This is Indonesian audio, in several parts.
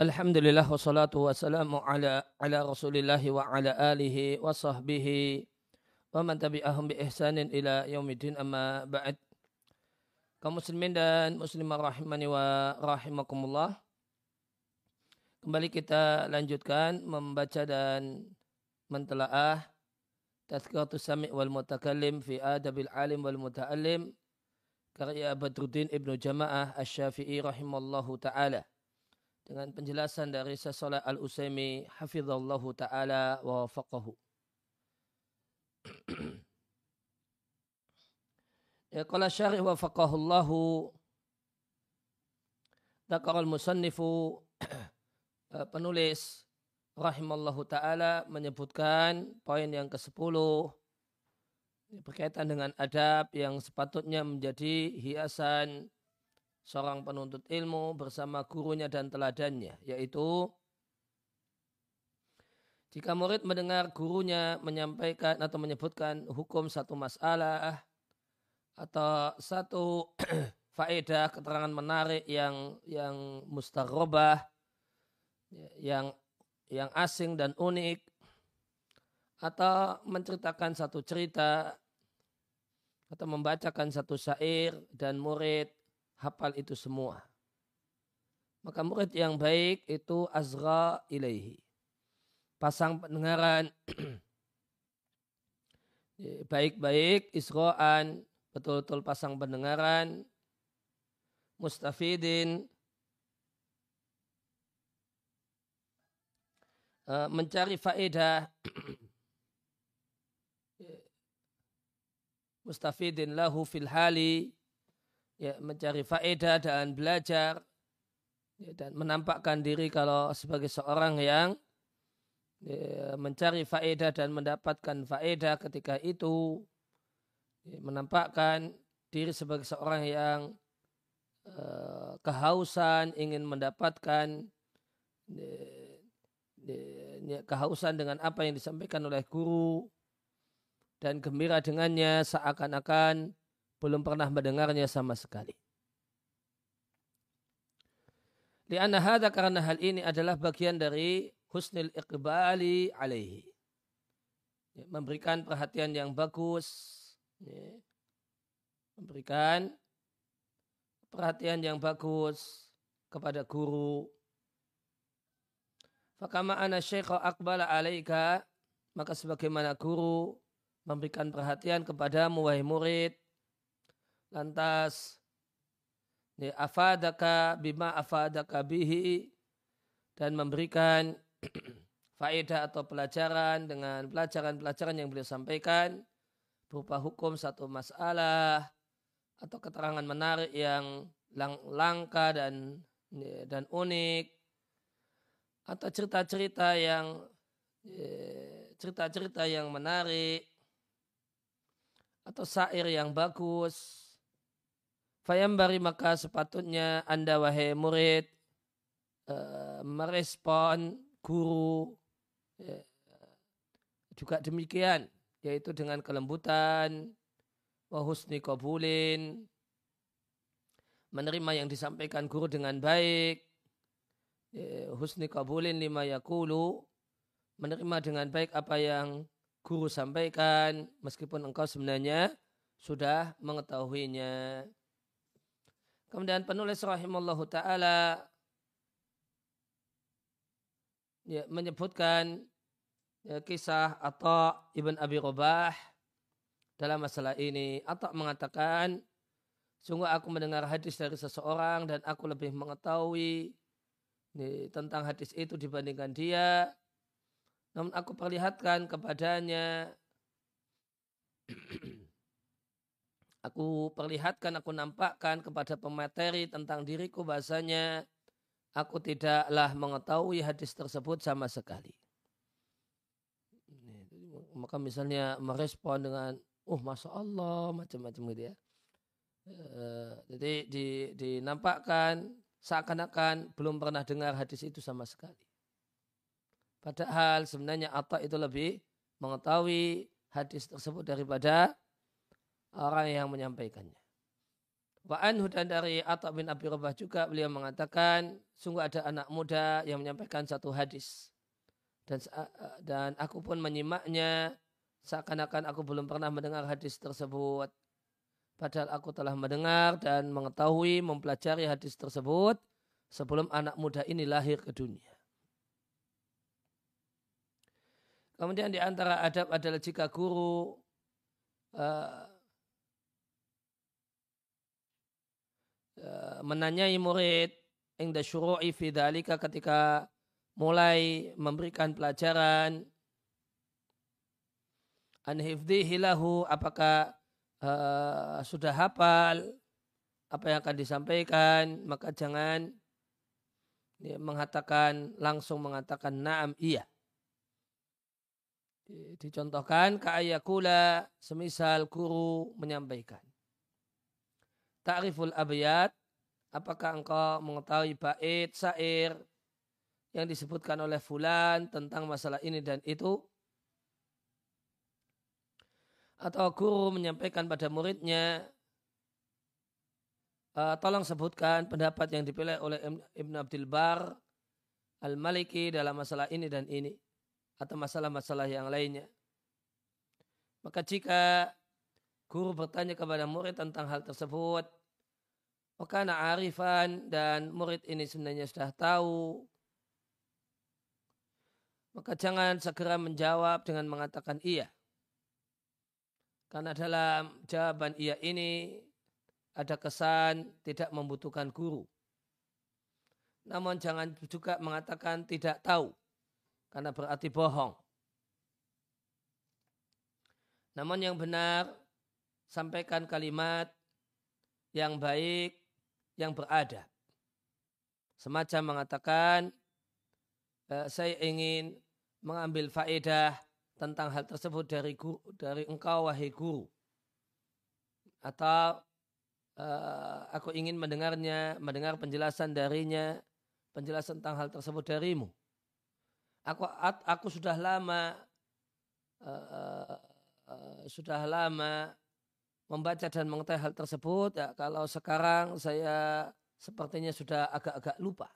Alhamdulillah wassalatu wassalamu ala ala Rasulillah wa ala alihi wa sahbihi wa man tabi'ahum bi ihsanin ila yaumidin amma ba'd. Kaum muslimin dan muslimah rahimani wa rahimakumullah. Kembali kita lanjutkan membaca dan mentelaah Tazkiratus Sami' wal Mutakallim fi Adabil Alim wal Muta'allim karya Badruddin Ibnu Jama'ah Asy-Syafi'i rahimallahu taala dengan penjelasan dari Sasolah Al-Usaimi hafizallahu taala wa wafaqahu. ya qala syarih wa faqahullahu Dzakar al-musannifu eh, penulis rahimallahu taala menyebutkan poin yang ke-10 berkaitan dengan adab yang sepatutnya menjadi hiasan seorang penuntut ilmu bersama gurunya dan teladannya, yaitu jika murid mendengar gurunya menyampaikan atau menyebutkan hukum satu masalah atau satu faedah keterangan menarik yang yang mustarobah yang yang asing dan unik atau menceritakan satu cerita atau membacakan satu syair dan murid hafal itu semua. Maka murid yang baik itu azra ilaihi. Pasang pendengaran. Baik-baik isro'an betul-betul pasang pendengaran. Mustafidin. Eh, mencari faedah. Mustafidin lahu fil hali ya, mencari faedah dan belajar. Ya, dan menampakkan diri kalau sebagai seorang yang ya, mencari faedah dan mendapatkan faedah ketika itu. Ya, menampakkan diri sebagai seorang yang uh, kehausan ingin mendapatkan ya, ya, kehausan dengan apa yang disampaikan oleh guru dan gembira dengannya seakan-akan belum pernah mendengarnya sama sekali. Lianna hadha karena hal ini adalah bagian dari husnil iqbali alaihi. Ya, memberikan perhatian yang bagus. Ya, memberikan perhatian yang bagus kepada guru. Fakama ana syekha akbala alaika. Maka sebagaimana guru memberikan perhatian kepada wahai murid lantas ya, afadaka bima afadaka bihi dan memberikan faedah atau pelajaran dengan pelajaran-pelajaran yang beliau sampaikan berupa hukum satu masalah atau keterangan menarik yang lang langka dan dan unik atau cerita-cerita yang ya, cerita-cerita yang menarik atau syair yang bagus Fayambari maka sepatutnya Anda wahai murid uh, merespon guru ya, juga demikian yaitu dengan kelembutan wahusni kabulin menerima yang disampaikan guru dengan baik ya, husni kabulin lima yakulu menerima dengan baik apa yang guru sampaikan meskipun engkau sebenarnya sudah mengetahuinya. Kemudian penulis rahimallahu taala ya, menyebutkan ya, kisah atau Ibn Abi Robah dalam masalah ini. Atau mengatakan, sungguh aku mendengar hadis dari seseorang dan aku lebih mengetahui ya, tentang hadis itu dibandingkan dia. Namun aku perlihatkan kepadanya Aku perlihatkan, aku nampakkan kepada pemateri tentang diriku bahasanya aku tidaklah mengetahui hadis tersebut sama sekali. Maka misalnya merespon dengan, oh masya Allah, macam-macam gitu ya. Eh, jadi di, dinampakkan seakan-akan belum pernah dengar hadis itu sama sekali. Padahal sebenarnya Atta itu lebih mengetahui hadis tersebut daripada orang yang menyampaikannya. Wa anhu dan dari Atta bin Abi Rabah juga beliau mengatakan sungguh ada anak muda yang menyampaikan satu hadis dan dan aku pun menyimaknya seakan-akan aku belum pernah mendengar hadis tersebut padahal aku telah mendengar dan mengetahui mempelajari hadis tersebut sebelum anak muda ini lahir ke dunia. Kemudian di antara adab adalah jika guru uh, Eh, menanyai murid inda syuru'i fi dhalika ketika mulai memberikan pelajaran. An hifdhihi lahu apakah uh, sudah hafal apa yang akan disampaikan maka jangan ya, mengatakan langsung mengatakan naam iya. Dicontohkan ka'ayakula semisal guru menyampaikan ta'riful abiyat apakah engkau mengetahui bait syair yang disebutkan oleh fulan tentang masalah ini dan itu? Atau guru menyampaikan pada muridnya uh, tolong sebutkan pendapat yang dipilih oleh Ibn Abdul Bar Al-Maliki dalam masalah ini dan ini atau masalah-masalah yang lainnya. Maka jika guru bertanya kepada murid tentang hal tersebut Wakana arifan dan murid ini sebenarnya sudah tahu. Maka jangan segera menjawab dengan mengatakan iya. Karena dalam jawaban iya ini ada kesan tidak membutuhkan guru. Namun jangan juga mengatakan tidak tahu. Karena berarti bohong. Namun yang benar, sampaikan kalimat yang baik yang berada. Semacam mengatakan, e, saya ingin mengambil faedah tentang hal tersebut dari dari engkau wahai guru. Atau uh, aku ingin mendengarnya, mendengar penjelasan darinya, penjelasan tentang hal tersebut darimu. Aku aku sudah lama uh, uh, sudah lama membaca dan mengetahui hal tersebut, ya, kalau sekarang saya sepertinya sudah agak-agak lupa.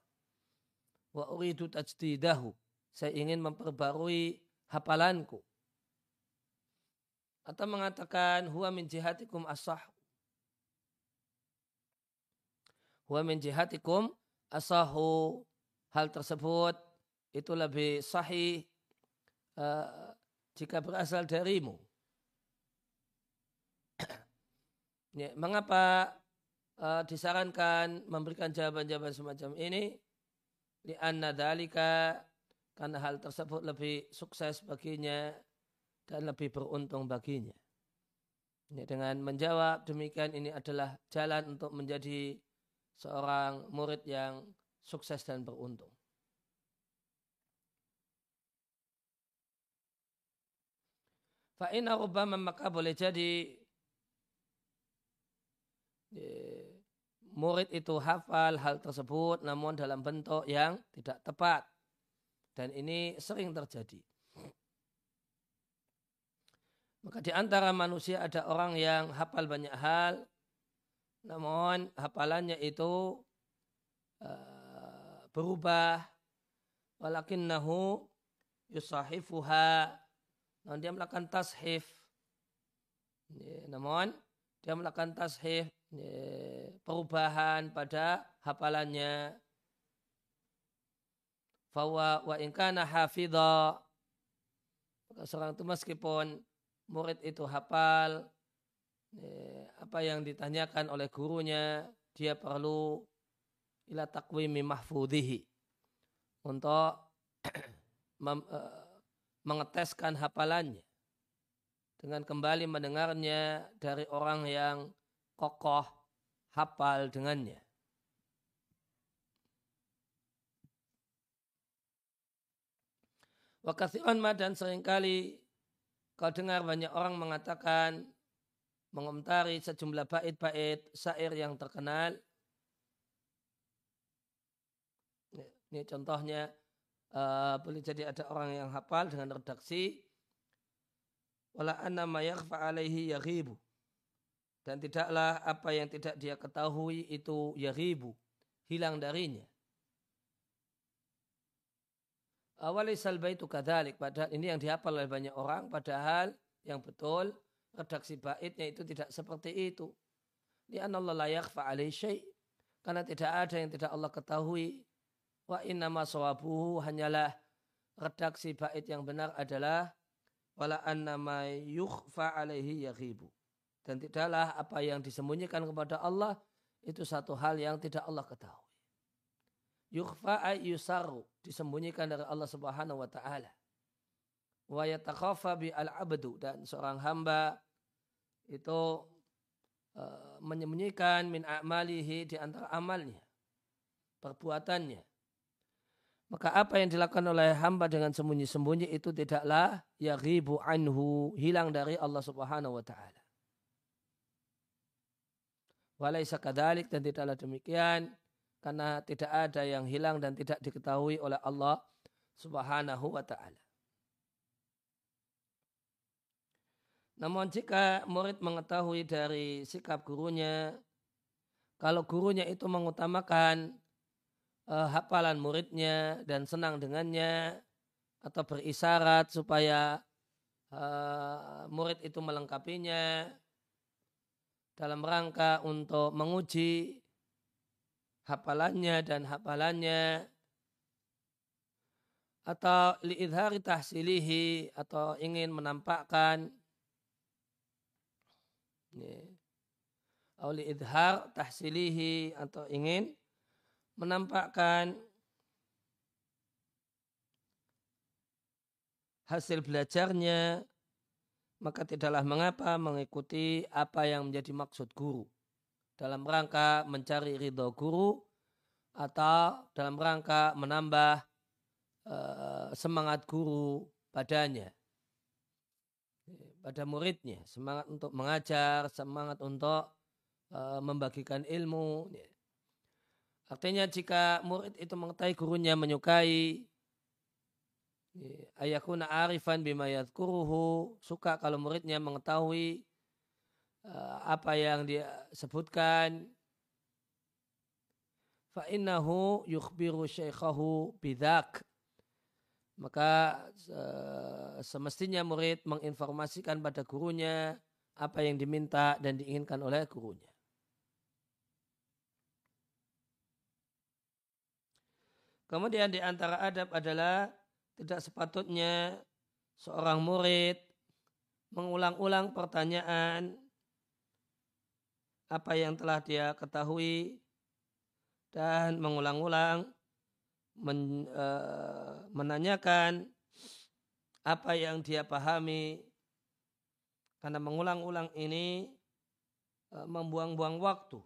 Wa uridu tajdidahu. Saya ingin memperbarui hafalanku. Atau mengatakan huwa min jihatikum asah. Huwa min jihatikum asahu. Hal tersebut itu lebih sahih uh, jika berasal darimu. Ya, mengapa uh, disarankan memberikan jawaban-jawaban semacam ini? Lianna dalika karena hal tersebut lebih sukses baginya dan lebih beruntung baginya. Ya, dengan menjawab demikian ini adalah jalan untuk menjadi seorang murid yang sukses dan beruntung. Fa'ina rubama maka boleh jadi murid itu hafal hal tersebut namun dalam bentuk yang tidak tepat. Dan ini sering terjadi. Maka di antara manusia ada orang yang hafal banyak hal, namun hafalannya itu uh, berubah. Walakinnahu yusahifuha. Namun dia melakukan tashif. Namun dia melakukan tashif perubahan pada hafalannya. Fawa wa inkana hafidha. Seorang itu meskipun murid itu hafal apa yang ditanyakan oleh gurunya dia perlu ila takwimi mahfudhihi untuk eh, mengeteskan hafalannya. Dengan kembali mendengarnya dari orang yang kokoh hafal dengannya. Wakathiran dan sering kali kau dengar banyak orang mengatakan mengomentari sejumlah bait-bait syair yang terkenal. Ini contohnya uh, boleh jadi ada orang yang hafal dengan redaksi wala anna ma yakhfa alaihi yaghibu dan tidaklah apa yang tidak dia ketahui itu ya ribu hilang darinya. Awalisal baitu kadalik. Padahal ini yang dihafal oleh banyak orang. Padahal yang betul redaksi baitnya itu tidak seperti itu. Di Allah la yakhfa syai' karena tidak ada yang tidak Allah ketahui. Wa innama sawabuhu hanyalah redaksi bait yang benar adalah wala annama yukhfa alaihi yaghibu. Dan tidaklah apa yang disembunyikan kepada Allah itu satu hal yang tidak Allah ketahui. Yukhfa ay yusaru disembunyikan dari Allah Subhanahu wa taala. Wa yatakhafa bi al-abdu dan seorang hamba itu uh, menyembunyikan min a'malihi di antara amalnya, perbuatannya. Maka apa yang dilakukan oleh hamba dengan sembunyi-sembunyi itu tidaklah ya ribu anhu, hilang dari Allah subhanahu wa ta'ala. Walaysa kadalik dan tidaklah demikian karena tidak ada yang hilang dan tidak diketahui oleh Allah subhanahu wa ta'ala. Namun jika murid mengetahui dari sikap gurunya, kalau gurunya itu mengutamakan uh, hafalan muridnya dan senang dengannya, atau berisyarat supaya uh, murid itu melengkapinya dalam rangka untuk menguji hafalannya dan hafalannya atau liidhari tahsilihi atau ingin menampakkan Auli idhar tahsilihi atau ingin menampakkan hasil belajarnya maka tidaklah mengapa mengikuti apa yang menjadi maksud guru dalam rangka mencari ridho guru atau dalam rangka menambah uh, semangat guru padanya pada muridnya, semangat untuk mengajar, semangat untuk uh, membagikan ilmu. Artinya jika murid itu mengetahui gurunya menyukai ayakuna arifan bima yadkuruhu suka kalau muridnya mengetahui uh, apa yang dia sebutkan. Fa innahu yukhbiru syekhahu bidzak. Maka semestinya murid menginformasikan pada gurunya apa yang diminta dan diinginkan oleh gurunya. Kemudian di antara adab adalah tidak sepatutnya seorang murid mengulang-ulang pertanyaan apa yang telah dia ketahui dan mengulang-ulang men, uh, menanyakan apa yang dia pahami karena mengulang-ulang ini uh, membuang-buang waktu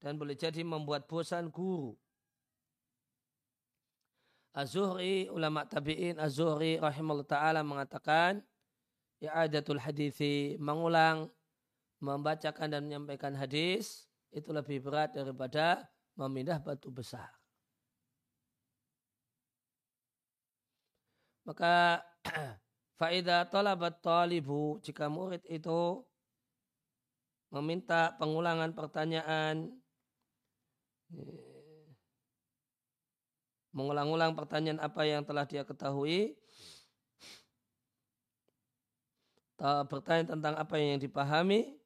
dan boleh jadi membuat bosan guru. Az-Zuhri, ulama tabi'in Az-Zuhri rahimahullah ta'ala mengatakan i'adatul hadithi, mengulang, membacakan dan menyampaikan hadis itu lebih berat daripada memindah batu besar. Maka faida talabat talibu jika murid itu meminta pengulangan pertanyaan mengulang-ulang pertanyaan apa yang telah dia ketahui. Bertanya tentang apa yang dipahami.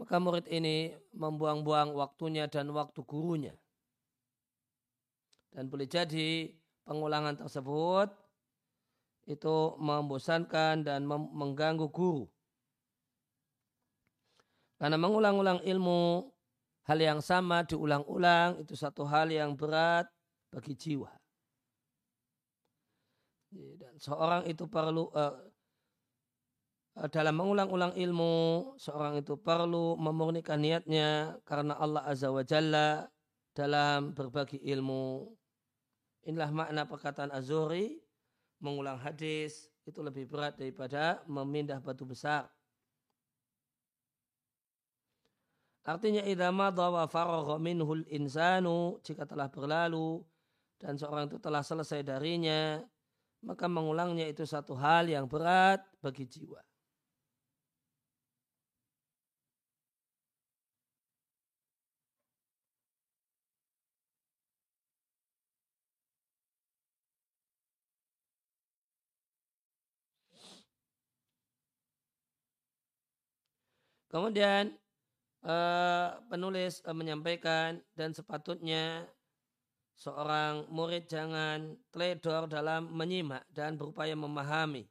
Maka murid ini membuang-buang waktunya dan waktu gurunya. Dan boleh jadi pengulangan tersebut itu membosankan dan mengganggu guru. Karena mengulang-ulang ilmu, hal yang sama diulang-ulang itu satu hal yang berat bagi jiwa. Dan seorang itu perlu uh, dalam mengulang-ulang ilmu, seorang itu perlu memurnikan niatnya karena Allah Azza wa Jalla dalam berbagi ilmu. Inilah makna perkataan Azuri mengulang hadis itu lebih berat daripada memindah batu besar. Artinya idza madha wa faragha insanu jika telah berlalu dan seorang itu telah selesai darinya, maka mengulangnya itu satu hal yang berat bagi jiwa. Kemudian eh, penulis eh, menyampaikan dan sepatutnya seorang murid jangan teledor dalam menyimak dan berupaya memahami.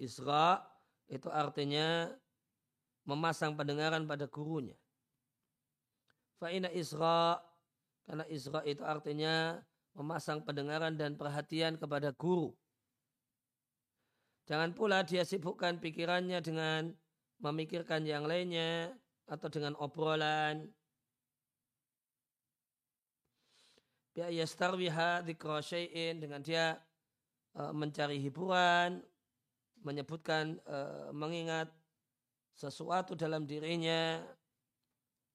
Isra itu artinya memasang pendengaran pada gurunya. Fa'ina isra karena isra itu artinya memasang pendengaran dan perhatian kepada guru. Jangan pula dia sibukkan pikirannya dengan memikirkan yang lainnya atau dengan obrolan. Biayastarwiha dzikra syai'in dengan dia uh, mencari hiburan, menyebutkan uh, mengingat sesuatu dalam dirinya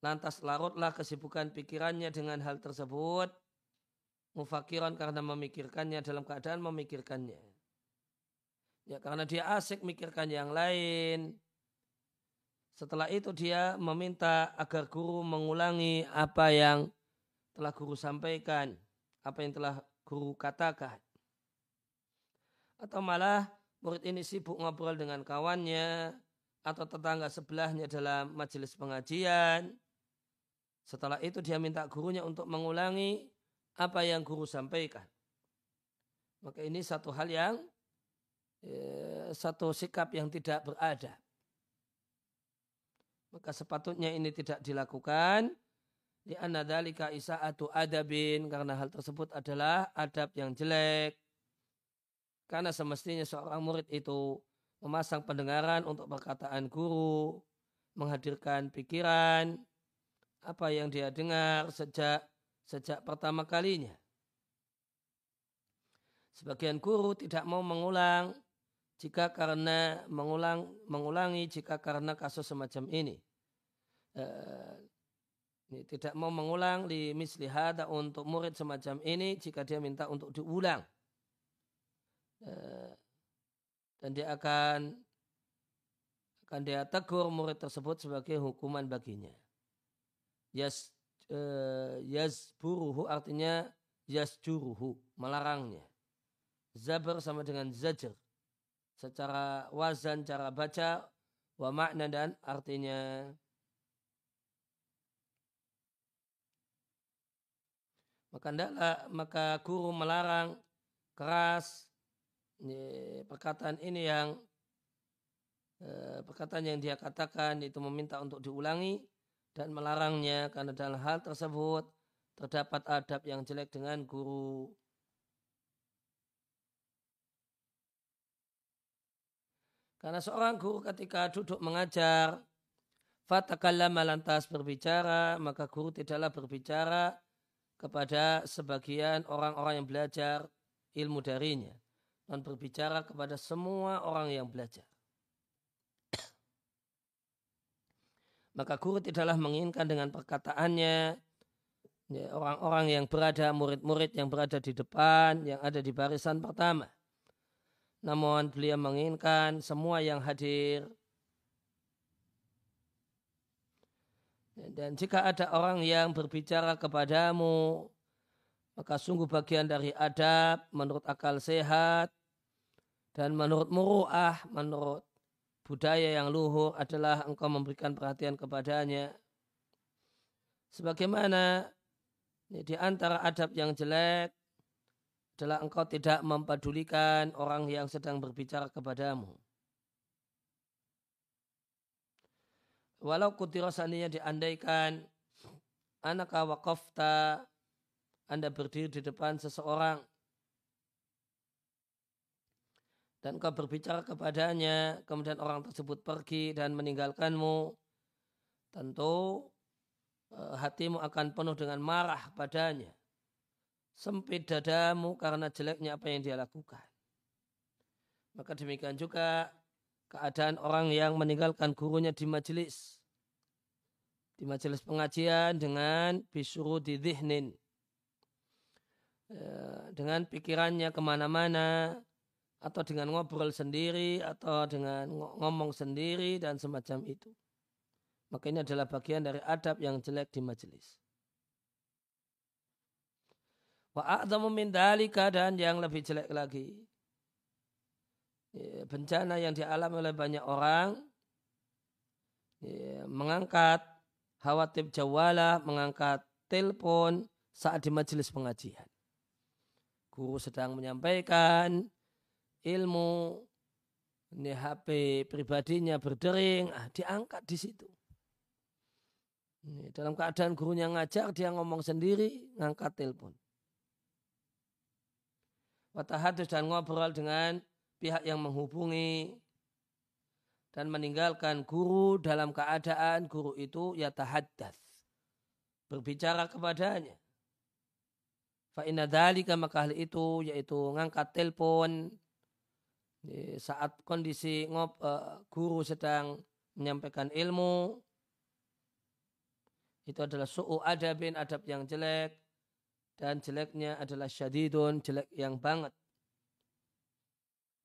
lantas larutlah kesibukan pikirannya dengan hal tersebut mufakiran karena memikirkannya dalam keadaan memikirkannya. Ya karena dia asik mikirkan yang lain. Setelah itu dia meminta agar guru mengulangi apa yang telah guru sampaikan apa yang telah guru katakan atau malah murid ini sibuk ngobrol dengan kawannya atau tetangga sebelahnya dalam majelis pengajian. Setelah itu dia minta gurunya untuk mengulangi apa yang guru sampaikan. Maka ini satu hal yang eh, satu sikap yang tidak berada. Maka sepatutnya ini tidak dilakukan di anadalika isaatu adabin karena hal tersebut adalah adab yang jelek. Karena semestinya seorang murid itu memasang pendengaran untuk perkataan guru, menghadirkan pikiran, apa yang dia dengar sejak sejak pertama kalinya. Sebagian guru tidak mau mengulang jika karena mengulang mengulangi jika karena kasus semacam ini. Eh, ini tidak mau mengulang di mislihada untuk murid semacam ini jika dia minta untuk diulang. Eh, dan dia akan akan dia tegur murid tersebut sebagai hukuman baginya. Yas uh, buruhu artinya yas juruhu melarangnya. Zabar sama dengan zajar. Secara wazan cara baca wa makna dan artinya maka ndaklah maka guru melarang keras perkataan ini yang eh, perkataan yang dia katakan itu meminta untuk diulangi dan melarangnya karena dalam hal tersebut terdapat adab yang jelek dengan guru. Karena seorang guru ketika duduk mengajar, fatakallama lantas berbicara, maka guru tidaklah berbicara kepada sebagian orang-orang yang belajar ilmu darinya dan berbicara kepada semua orang yang belajar. Maka guru tidaklah menginginkan dengan perkataannya ya, orang-orang yang berada, murid-murid yang berada di depan, yang ada di barisan pertama. Namun beliau menginginkan semua yang hadir Dan jika ada orang yang berbicara kepadamu, maka sungguh bagian dari adab menurut akal sehat dan menurut muru'ah, menurut budaya yang luhur adalah engkau memberikan perhatian kepadanya. Sebagaimana di antara adab yang jelek adalah engkau tidak mempedulikan orang yang sedang berbicara kepadamu. Walau kutirosaninya diandaikan anak wakafta anda berdiri di depan seseorang dan kau berbicara kepadanya, kemudian orang tersebut pergi dan meninggalkanmu, tentu eh, hatimu akan penuh dengan marah padanya. Sempit dadamu karena jeleknya apa yang dia lakukan. Maka demikian juga keadaan orang yang meninggalkan gurunya di majelis. Di majelis pengajian dengan bisuru di dhihnin. Eh, dengan pikirannya ke mana-mana, atau dengan ngobrol sendiri atau dengan ngomong sendiri dan semacam itu. Maka ini adalah bagian dari adab yang jelek di majelis. Wa a'zamu min dalika dan yang lebih jelek lagi. Bencana yang dialami oleh banyak orang mengangkat hawatib jawala, mengangkat telepon saat di majelis pengajian. Guru sedang menyampaikan ilmu, ini HP pribadinya berdering, ah, diangkat di situ. Dalam keadaan gurunya ngajar, dia ngomong sendiri, ngangkat telepon. Watahadus dan ngobrol dengan pihak yang menghubungi dan meninggalkan guru dalam keadaan guru itu ya tahaddas berbicara kepadanya. Fa inna dalika maka hal itu yaitu ngangkat telepon saat kondisi ngop, uh, guru sedang menyampaikan ilmu itu adalah su'u adabin adab yang jelek dan jeleknya adalah syadidun jelek yang banget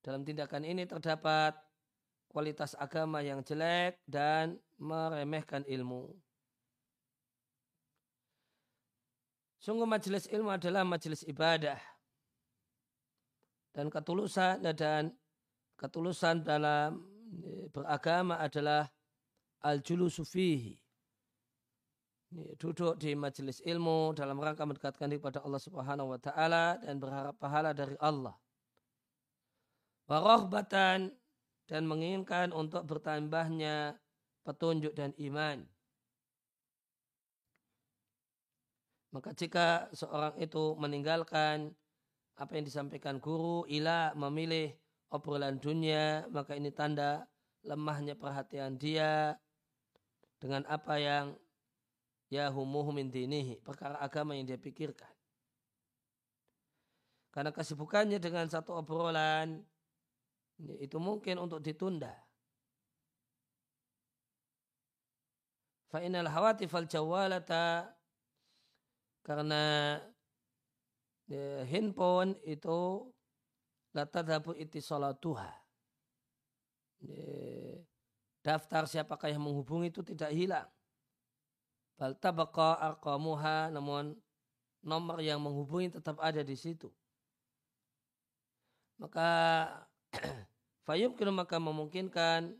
dalam tindakan ini terdapat kualitas agama yang jelek dan meremehkan ilmu. Sungguh majelis ilmu adalah majelis ibadah. Dan ketulusan dan ketulusan dalam eh, beragama adalah al-julusu. Duduk di majelis ilmu dalam rangka mendekatkan diri kepada Allah Subhanahu wa taala dan berharap pahala dari Allah. Warohbatan dan menginginkan untuk bertambahnya petunjuk dan iman. Maka jika seorang itu meninggalkan apa yang disampaikan guru, ila memilih obrolan dunia, maka ini tanda lemahnya perhatian dia dengan apa yang ya humuhu min dinihi, perkara agama yang dia pikirkan. Karena kesibukannya dengan satu obrolan itu mungkin untuk ditunda. Fa'inal hawatifal jawalata karena ya, handphone itu latadhabu itisolatuha. Ya, daftar siapakah yang menghubungi itu tidak hilang. Bal tabaqa arqamuha namun nomor yang menghubungi tetap ada di situ. Maka fayum kira maka memungkinkan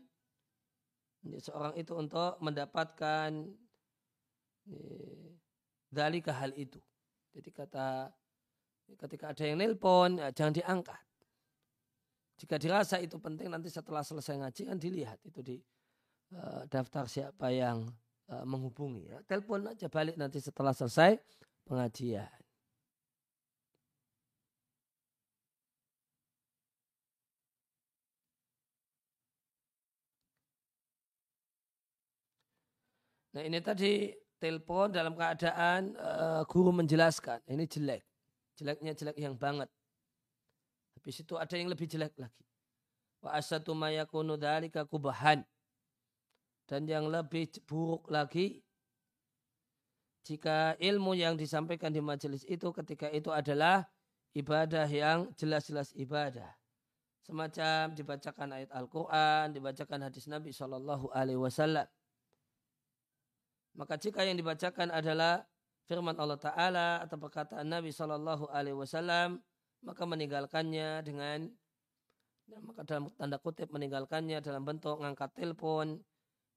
seorang itu untuk mendapatkan dari hal itu. Jadi kata ketika ada yang nelpon ya jangan diangkat. Jika dirasa itu penting nanti setelah selesai ngaji kan dilihat itu di uh, daftar siapa yang uh, menghubungi. Ya. Telepon aja balik nanti setelah selesai pengajian. Nah ini tadi telepon dalam keadaan uh, guru menjelaskan ini jelek. Jeleknya jelek yang banget. Habis itu ada yang lebih jelek lagi. Wa asatu mayakunu dzalika kubahan dan yang lebih buruk lagi jika ilmu yang disampaikan di majelis itu ketika itu adalah ibadah yang jelas-jelas ibadah. Semacam dibacakan ayat Al-Quran, dibacakan hadis Nabi Shallallahu Alaihi Wasallam maka jika yang dibacakan adalah firman Allah Ta'ala atau perkataan Nabi Shallallahu Alaihi Wasallam, maka meninggalkannya dengan maka dalam tanda kutip meninggalkannya dalam bentuk ngangkat telepon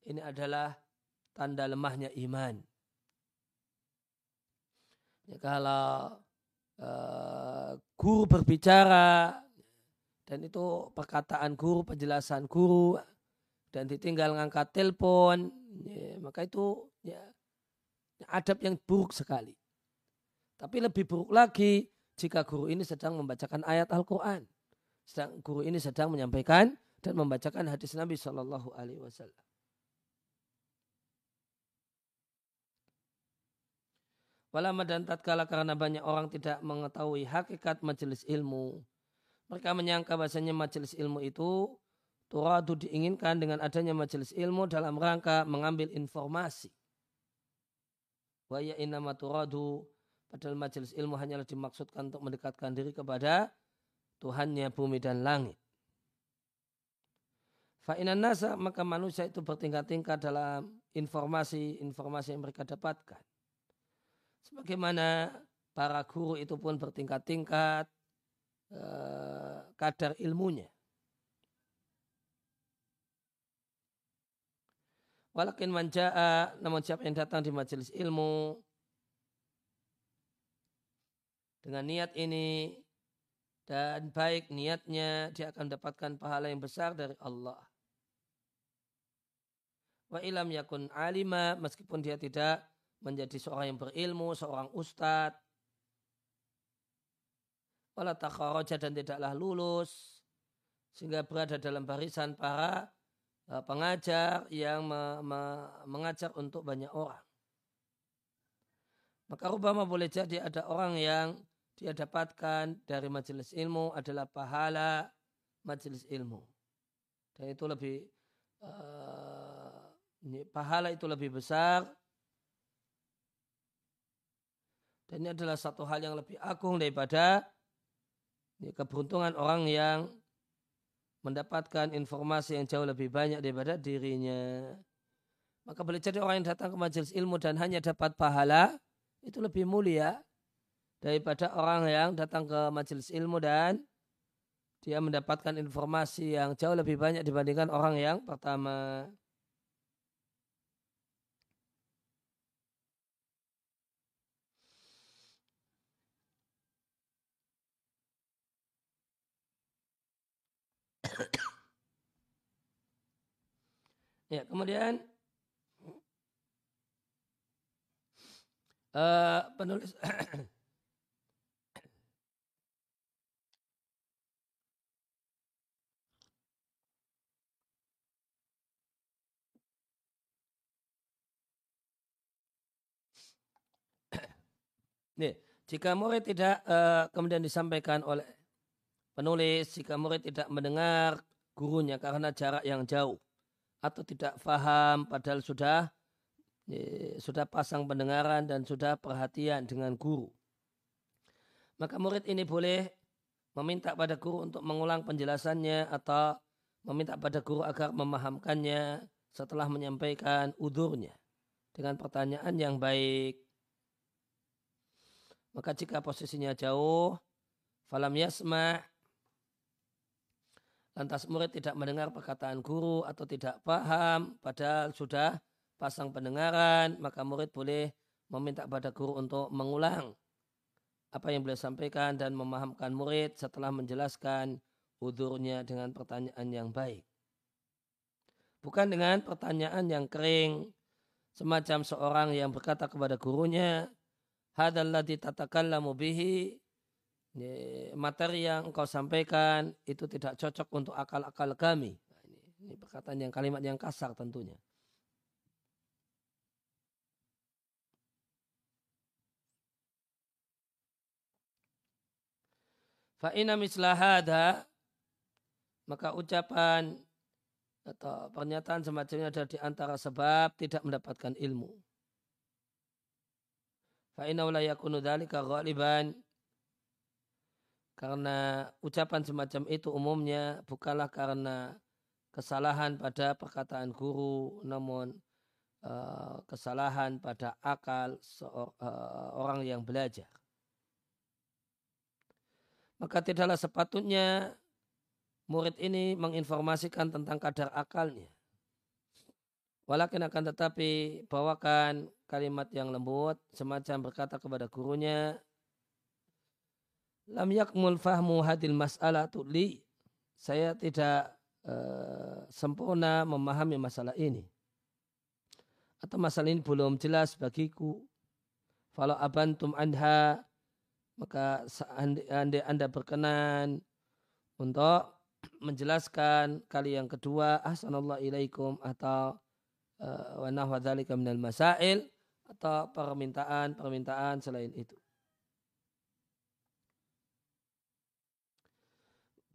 ini adalah tanda lemahnya iman. Ya, kalau uh, guru berbicara dan itu perkataan guru, penjelasan guru dan ditinggal ngangkat telepon, ya, maka itu ya, adab yang buruk sekali. Tapi lebih buruk lagi jika guru ini sedang membacakan ayat Al-Quran. Sedang guru ini sedang menyampaikan dan membacakan hadis Nabi Shallallahu Alaihi Wasallam. Walama dan tatkala karena banyak orang tidak mengetahui hakikat majelis ilmu. Mereka menyangka bahasanya majelis ilmu itu turadu diinginkan dengan adanya majelis ilmu dalam rangka mengambil informasi. Wa ya innama turadu padahal majelis ilmu hanyalah dimaksudkan untuk mendekatkan diri kepada Tuhannya bumi dan langit. Fa'inan nasa maka manusia itu bertingkat-tingkat dalam informasi-informasi yang mereka dapatkan. Sebagaimana para guru itu pun bertingkat-tingkat eh, kadar ilmunya. Walakin manja'a, namun siapa yang datang di majelis ilmu dengan niat ini dan baik niatnya dia akan mendapatkan pahala yang besar dari Allah. Wa ilam yakun alima meskipun dia tidak menjadi seorang yang berilmu, seorang ustadz. Wala takharaja dan tidaklah lulus sehingga berada dalam barisan para pengajar yang me, me, mengajar untuk banyak orang. Maka Rubama boleh jadi ada orang yang dia dapatkan dari majelis ilmu adalah pahala majelis ilmu. Dan itu lebih uh, pahala itu lebih besar dan ini adalah satu hal yang lebih agung daripada keberuntungan orang yang mendapatkan informasi yang jauh lebih banyak daripada dirinya. Maka boleh jadi orang yang datang ke majelis ilmu dan hanya dapat pahala, itu lebih mulia daripada orang yang datang ke majelis ilmu dan dia mendapatkan informasi yang jauh lebih banyak dibandingkan orang yang pertama. Ya, kemudian uh, penulis Nih, jika murid tidak uh, kemudian disampaikan oleh penulis, jika murid tidak mendengar gurunya karena jarak yang jauh, atau tidak faham padahal sudah sudah pasang pendengaran dan sudah perhatian dengan guru. Maka murid ini boleh meminta pada guru untuk mengulang penjelasannya atau meminta pada guru agar memahamkannya setelah menyampaikan udurnya dengan pertanyaan yang baik. Maka jika posisinya jauh, falam yasma' lantas murid tidak mendengar perkataan guru atau tidak paham padahal sudah pasang pendengaran maka murid boleh meminta pada guru untuk mengulang apa yang beliau sampaikan dan memahamkan murid setelah menjelaskan udurnya dengan pertanyaan yang baik. Bukan dengan pertanyaan yang kering semacam seorang yang berkata kepada gurunya hadalladzi tatakallamu bihi materi yang engkau sampaikan itu tidak cocok untuk akal-akal kami. Nah, ini, perkataan yang kalimat yang kasar tentunya. Fa'ina mislahada maka ucapan atau pernyataan semacamnya ada di antara sebab tidak mendapatkan ilmu. Fa'ina ulayakunu dhalika ghaliban karena ucapan semacam itu umumnya bukanlah karena kesalahan pada perkataan guru, namun uh, kesalahan pada akal seorang, uh, orang yang belajar. Maka tidaklah sepatutnya murid ini menginformasikan tentang kadar akalnya. Walakin akan tetapi bawakan kalimat yang lembut semacam berkata kepada gurunya lam yakmul fahmu hadil mas'alah li saya tidak uh, sempurna memahami masalah ini. Atau masalah ini belum jelas bagiku. Kalau abantum anha maka andai anda berkenan untuk menjelaskan kali yang kedua ahsanallahu ilaikum atau uh, wa nahwa minal masail atau permintaan-permintaan selain itu.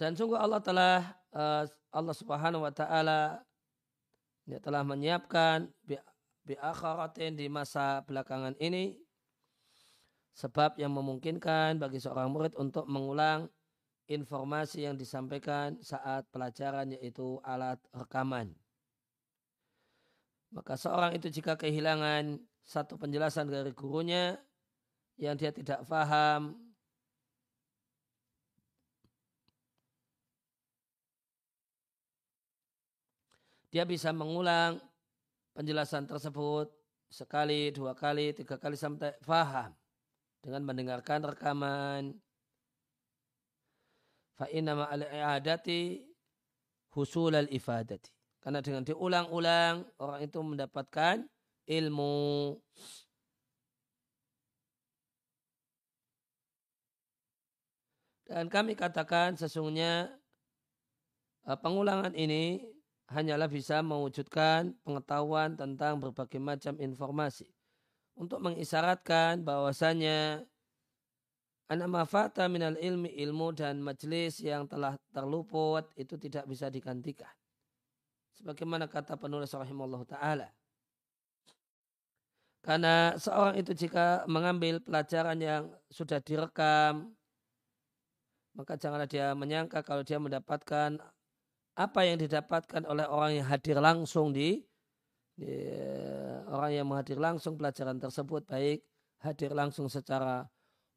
Dan sungguh Allah telah uh, Allah Subhanahu wa taala dia telah menyiapkan bi, di masa belakangan ini sebab yang memungkinkan bagi seorang murid untuk mengulang informasi yang disampaikan saat pelajaran yaitu alat rekaman. Maka seorang itu jika kehilangan satu penjelasan dari gurunya yang dia tidak faham dia bisa mengulang penjelasan tersebut sekali, dua kali, tiga kali sampai faham dengan mendengarkan rekaman. Fa'inna ma'al-i'adati husul al-ifadati. Karena dengan diulang-ulang orang itu mendapatkan ilmu. Dan kami katakan sesungguhnya eh, pengulangan ini hanyalah bisa mewujudkan pengetahuan tentang berbagai macam informasi. Untuk mengisyaratkan bahwasanya anak mafata minal ilmi ilmu dan majelis yang telah terluput itu tidak bisa digantikan. Sebagaimana kata penulis rahimahullah ta'ala. Karena seorang itu jika mengambil pelajaran yang sudah direkam, maka janganlah dia menyangka kalau dia mendapatkan apa yang didapatkan oleh orang yang hadir langsung di, di orang yang menghadir langsung pelajaran tersebut baik hadir langsung secara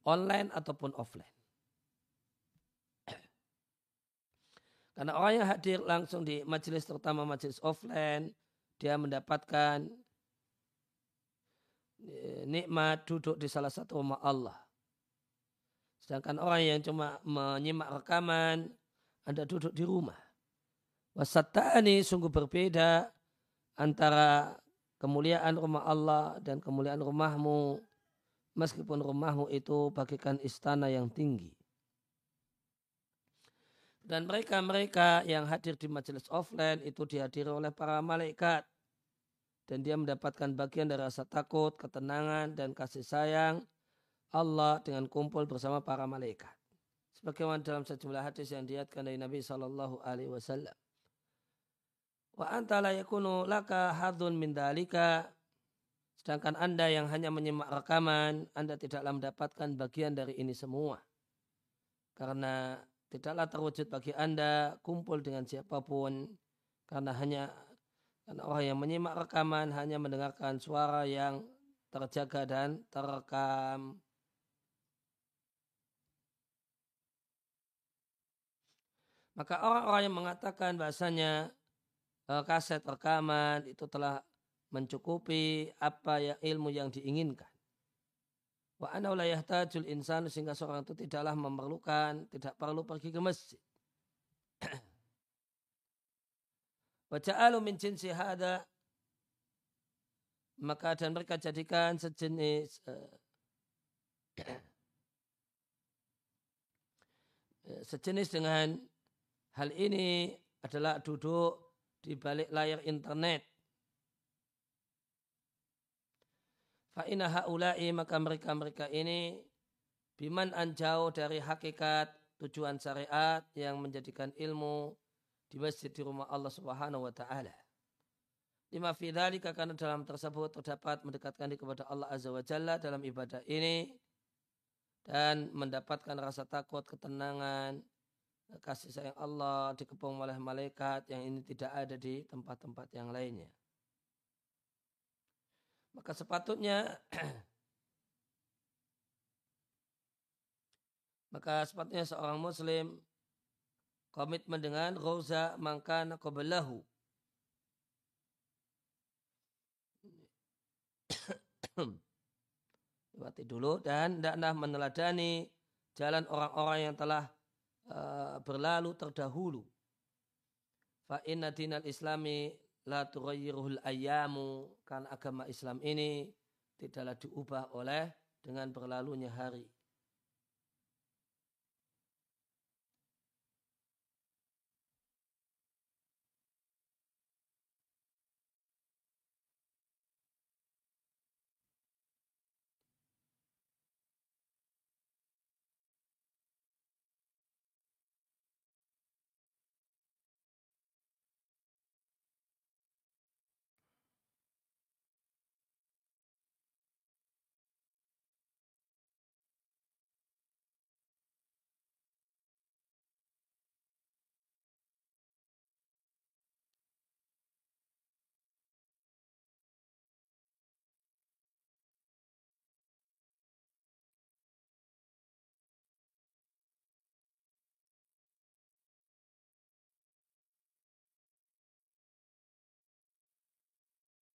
online ataupun offline. Karena orang yang hadir langsung di majelis terutama majelis offline, dia mendapatkan Eh, nikmat duduk di salah satu rumah Allah. Sedangkan orang yang cuma menyimak rekaman, Anda duduk di rumah. Wasatani sungguh berbeda antara kemuliaan rumah Allah dan kemuliaan rumahmu. Meskipun rumahmu itu bagikan istana yang tinggi. Dan mereka-mereka yang hadir di majelis offline itu dihadiri oleh para malaikat dan dia mendapatkan bagian dari rasa takut, ketenangan, dan kasih sayang Allah dengan kumpul bersama para malaikat. Sebagaimana dalam sejumlah hadis yang diatkan dari Nabi Shallallahu Alaihi Wasallam. Wa anta la yakunu laka hadun min dalika. Sedangkan anda yang hanya menyimak rekaman, anda tidaklah mendapatkan bagian dari ini semua. Karena tidaklah terwujud bagi anda kumpul dengan siapa pun. Karena hanya karena orang yang menyimak rekaman hanya mendengarkan suara yang terjaga dan terekam. Maka orang-orang yang mengatakan bahasanya kaset rekaman itu telah mencukupi apa yang ilmu yang diinginkan. Wa ana la yahtajul insan sehingga seorang itu tidaklah memerlukan, tidak perlu pergi ke masjid. Waja'alu min jinsi hada maka dan mereka jadikan sejenis uh, sejenis dengan hal ini adalah duduk di balik layar internet. Fa'ina ha'ulai maka mereka-mereka ini biman anjau dari hakikat tujuan syariat yang menjadikan ilmu di masjid di rumah Allah Subhanahu wa taala. Lima fi dzalika karena dalam tersebut terdapat mendekatkan diri kepada Allah Azza wa Jalla dalam ibadah ini dan mendapatkan rasa takut, ketenangan, kasih sayang Allah dikepung oleh malaikat yang ini tidak ada di tempat-tempat yang lainnya. Maka sepatutnya maka sepatutnya seorang muslim komitmen dengan roza mangkana qablahu. Lewati dulu dan tidaklah meneladani jalan orang-orang yang telah uh, berlalu terdahulu. Fa inna dinal islami la tughayyiruhul ayyamu karena agama Islam ini tidaklah diubah oleh dengan berlalunya hari.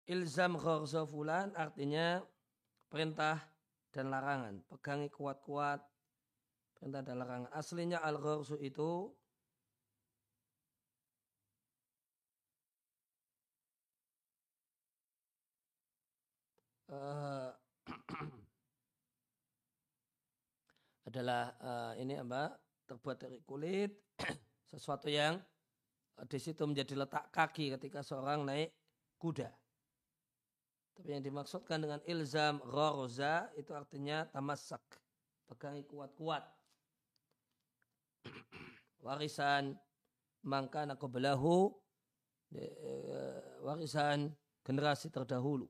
Ilzam ghorza fulan artinya perintah dan larangan. Pegangi kuat-kuat perintah dan larangan. Aslinya al-ghorzu itu uh, adalah uh, ini apa terbuat dari kulit sesuatu yang di situ menjadi letak kaki ketika seorang naik kuda. Tapi yang dimaksudkan dengan ilzam ghorza itu artinya tamasak. Pegangi kuat-kuat. Warisan mangka nakobelahu eh, warisan generasi terdahulu.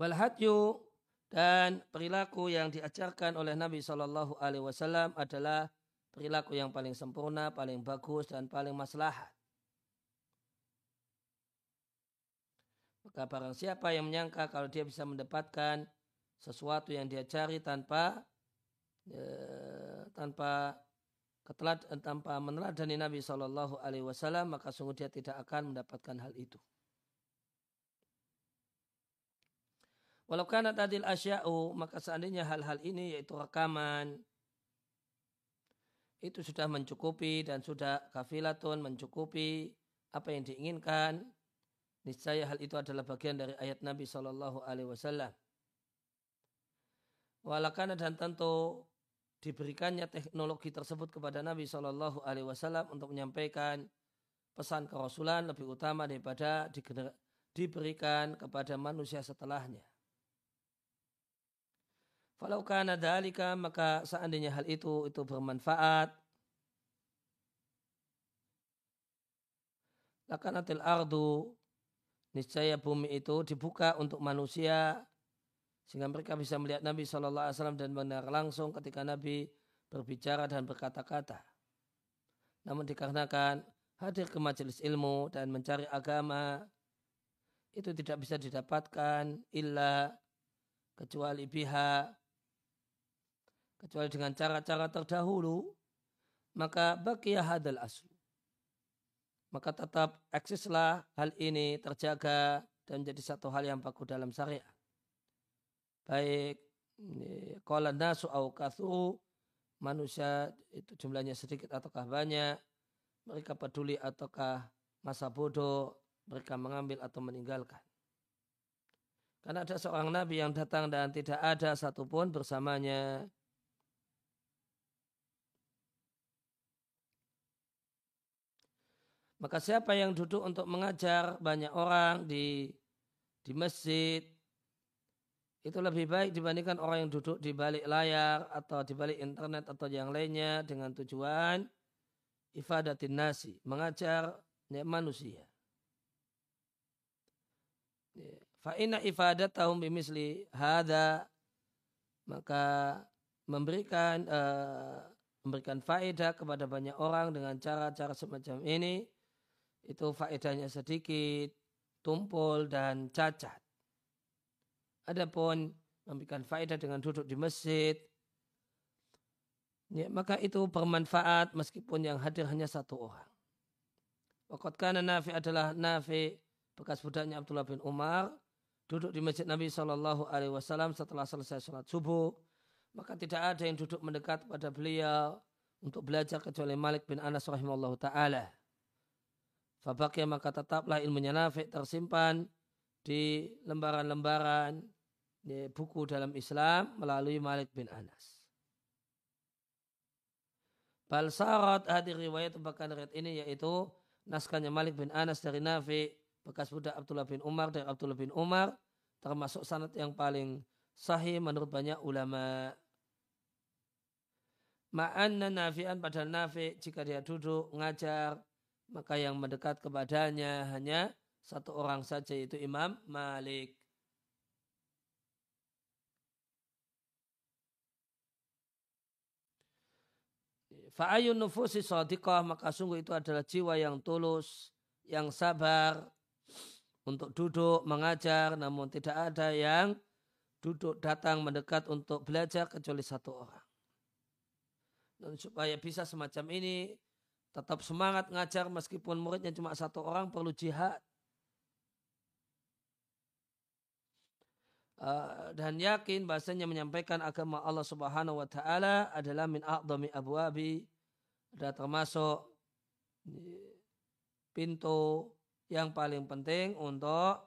Walhadyu dan perilaku yang diajarkan oleh Nabi Wasallam adalah perilaku yang paling sempurna, paling bagus dan paling maslahat. Maka barang siapa yang menyangka kalau dia bisa mendapatkan sesuatu yang dia cari tanpa ya, tanpa ketelat tanpa meneladani Nabi Shallallahu Alaihi Wasallam maka sungguh dia tidak akan mendapatkan hal itu. Walau karena tadil asya'u maka seandainya hal-hal ini yaitu rekaman itu sudah mencukupi dan sudah kafilatun mencukupi apa yang diinginkan niscaya hal itu adalah bagian dari ayat Nabi Shallallahu Alaihi Wasallam. Walakana dan tentu diberikannya teknologi tersebut kepada Nabi Shallallahu Alaihi Wasallam untuk menyampaikan pesan kerasulan lebih utama daripada diberikan kepada manusia setelahnya. Falau kana dalika maka seandainya hal itu itu bermanfaat lakanatil ardu niscaya bumi itu dibuka untuk manusia sehingga mereka bisa melihat Nabi Wasallam dan benar langsung ketika Nabi berbicara dan berkata-kata. Namun dikarenakan hadir ke majelis ilmu dan mencari agama itu tidak bisa didapatkan illa kecuali pihak kecuali dengan cara-cara terdahulu maka bagi hadal aslu maka tetap eksislah hal ini terjaga dan menjadi satu hal yang baku dalam syariat. Baik kalau nasu au kathu manusia itu jumlahnya sedikit ataukah banyak mereka peduli ataukah masa bodoh mereka mengambil atau meninggalkan. Karena ada seorang nabi yang datang dan tidak ada satupun bersamanya Maka siapa yang duduk untuk mengajar banyak orang di di masjid itu lebih baik dibandingkan orang yang duduk di balik layar atau di balik internet atau yang lainnya dengan tujuan ifadatin nasi, mengajar manusia. Ya. Fa'ina ifadatahum bimisli hada maka memberikan uh, memberikan faedah kepada banyak orang dengan cara-cara semacam ini itu faedahnya sedikit, tumpul dan cacat. Adapun memberikan faedah dengan duduk di masjid, ya, maka itu bermanfaat meskipun yang hadir hanya satu orang. Waktu karena Nafi adalah Nafi bekas budaknya Abdullah bin Umar duduk di masjid Nabi Wasallam setelah selesai sholat subuh maka tidak ada yang duduk mendekat pada beliau untuk belajar kecuali Malik bin Anas rahimahullah taala. Fabakya maka tetaplah ilmunya nafik tersimpan di lembaran-lembaran buku dalam Islam melalui Malik bin Anas. Balsarat hadir riwayat bahkan riwayat ini yaitu naskahnya Malik bin Anas dari Nafi bekas budak Abdullah bin Umar dari Abdullah bin Umar termasuk sanad yang paling sahih menurut banyak ulama. Ma'anna nafi'an pada nafi jika dia duduk ngajar maka yang mendekat kepadanya hanya satu orang saja yaitu Imam Malik. Fa'ayun nufusi sadiqah maka sungguh itu adalah jiwa yang tulus, yang sabar untuk duduk mengajar namun tidak ada yang duduk datang mendekat untuk belajar kecuali satu orang. Dan supaya bisa semacam ini tetap semangat ngajar meskipun muridnya cuma satu orang perlu jihad. Uh, dan yakin bahasanya menyampaikan agama Allah Subhanahu wa taala adalah min a'dhami abwabi ada termasuk pintu yang paling penting untuk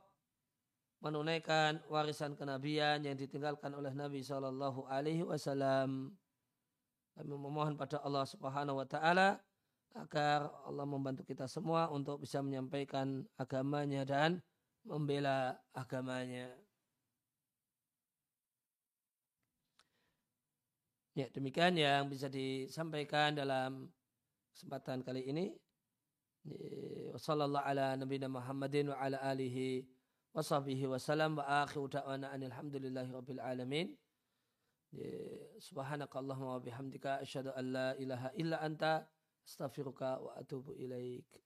menunaikan warisan kenabian yang ditinggalkan oleh Nabi Shallallahu Alaihi Wasallam. Kami memohon pada Allah Subhanahu Wa Taala agar Allah membantu kita semua untuk bisa menyampaikan agamanya dan membela agamanya. Ya, demikian yang bisa disampaikan dalam kesempatan kali ini. Wassallallahu ala nabiyina Muhammadin wa ala alihi wa sahbihi wa salam wa akhiru da'wana alhamdulillahi rabbil alamin. Subhanakallahumma wa bihamdika asyhadu an la ilaha illa anta astaghfiruka wa atubu ilaik.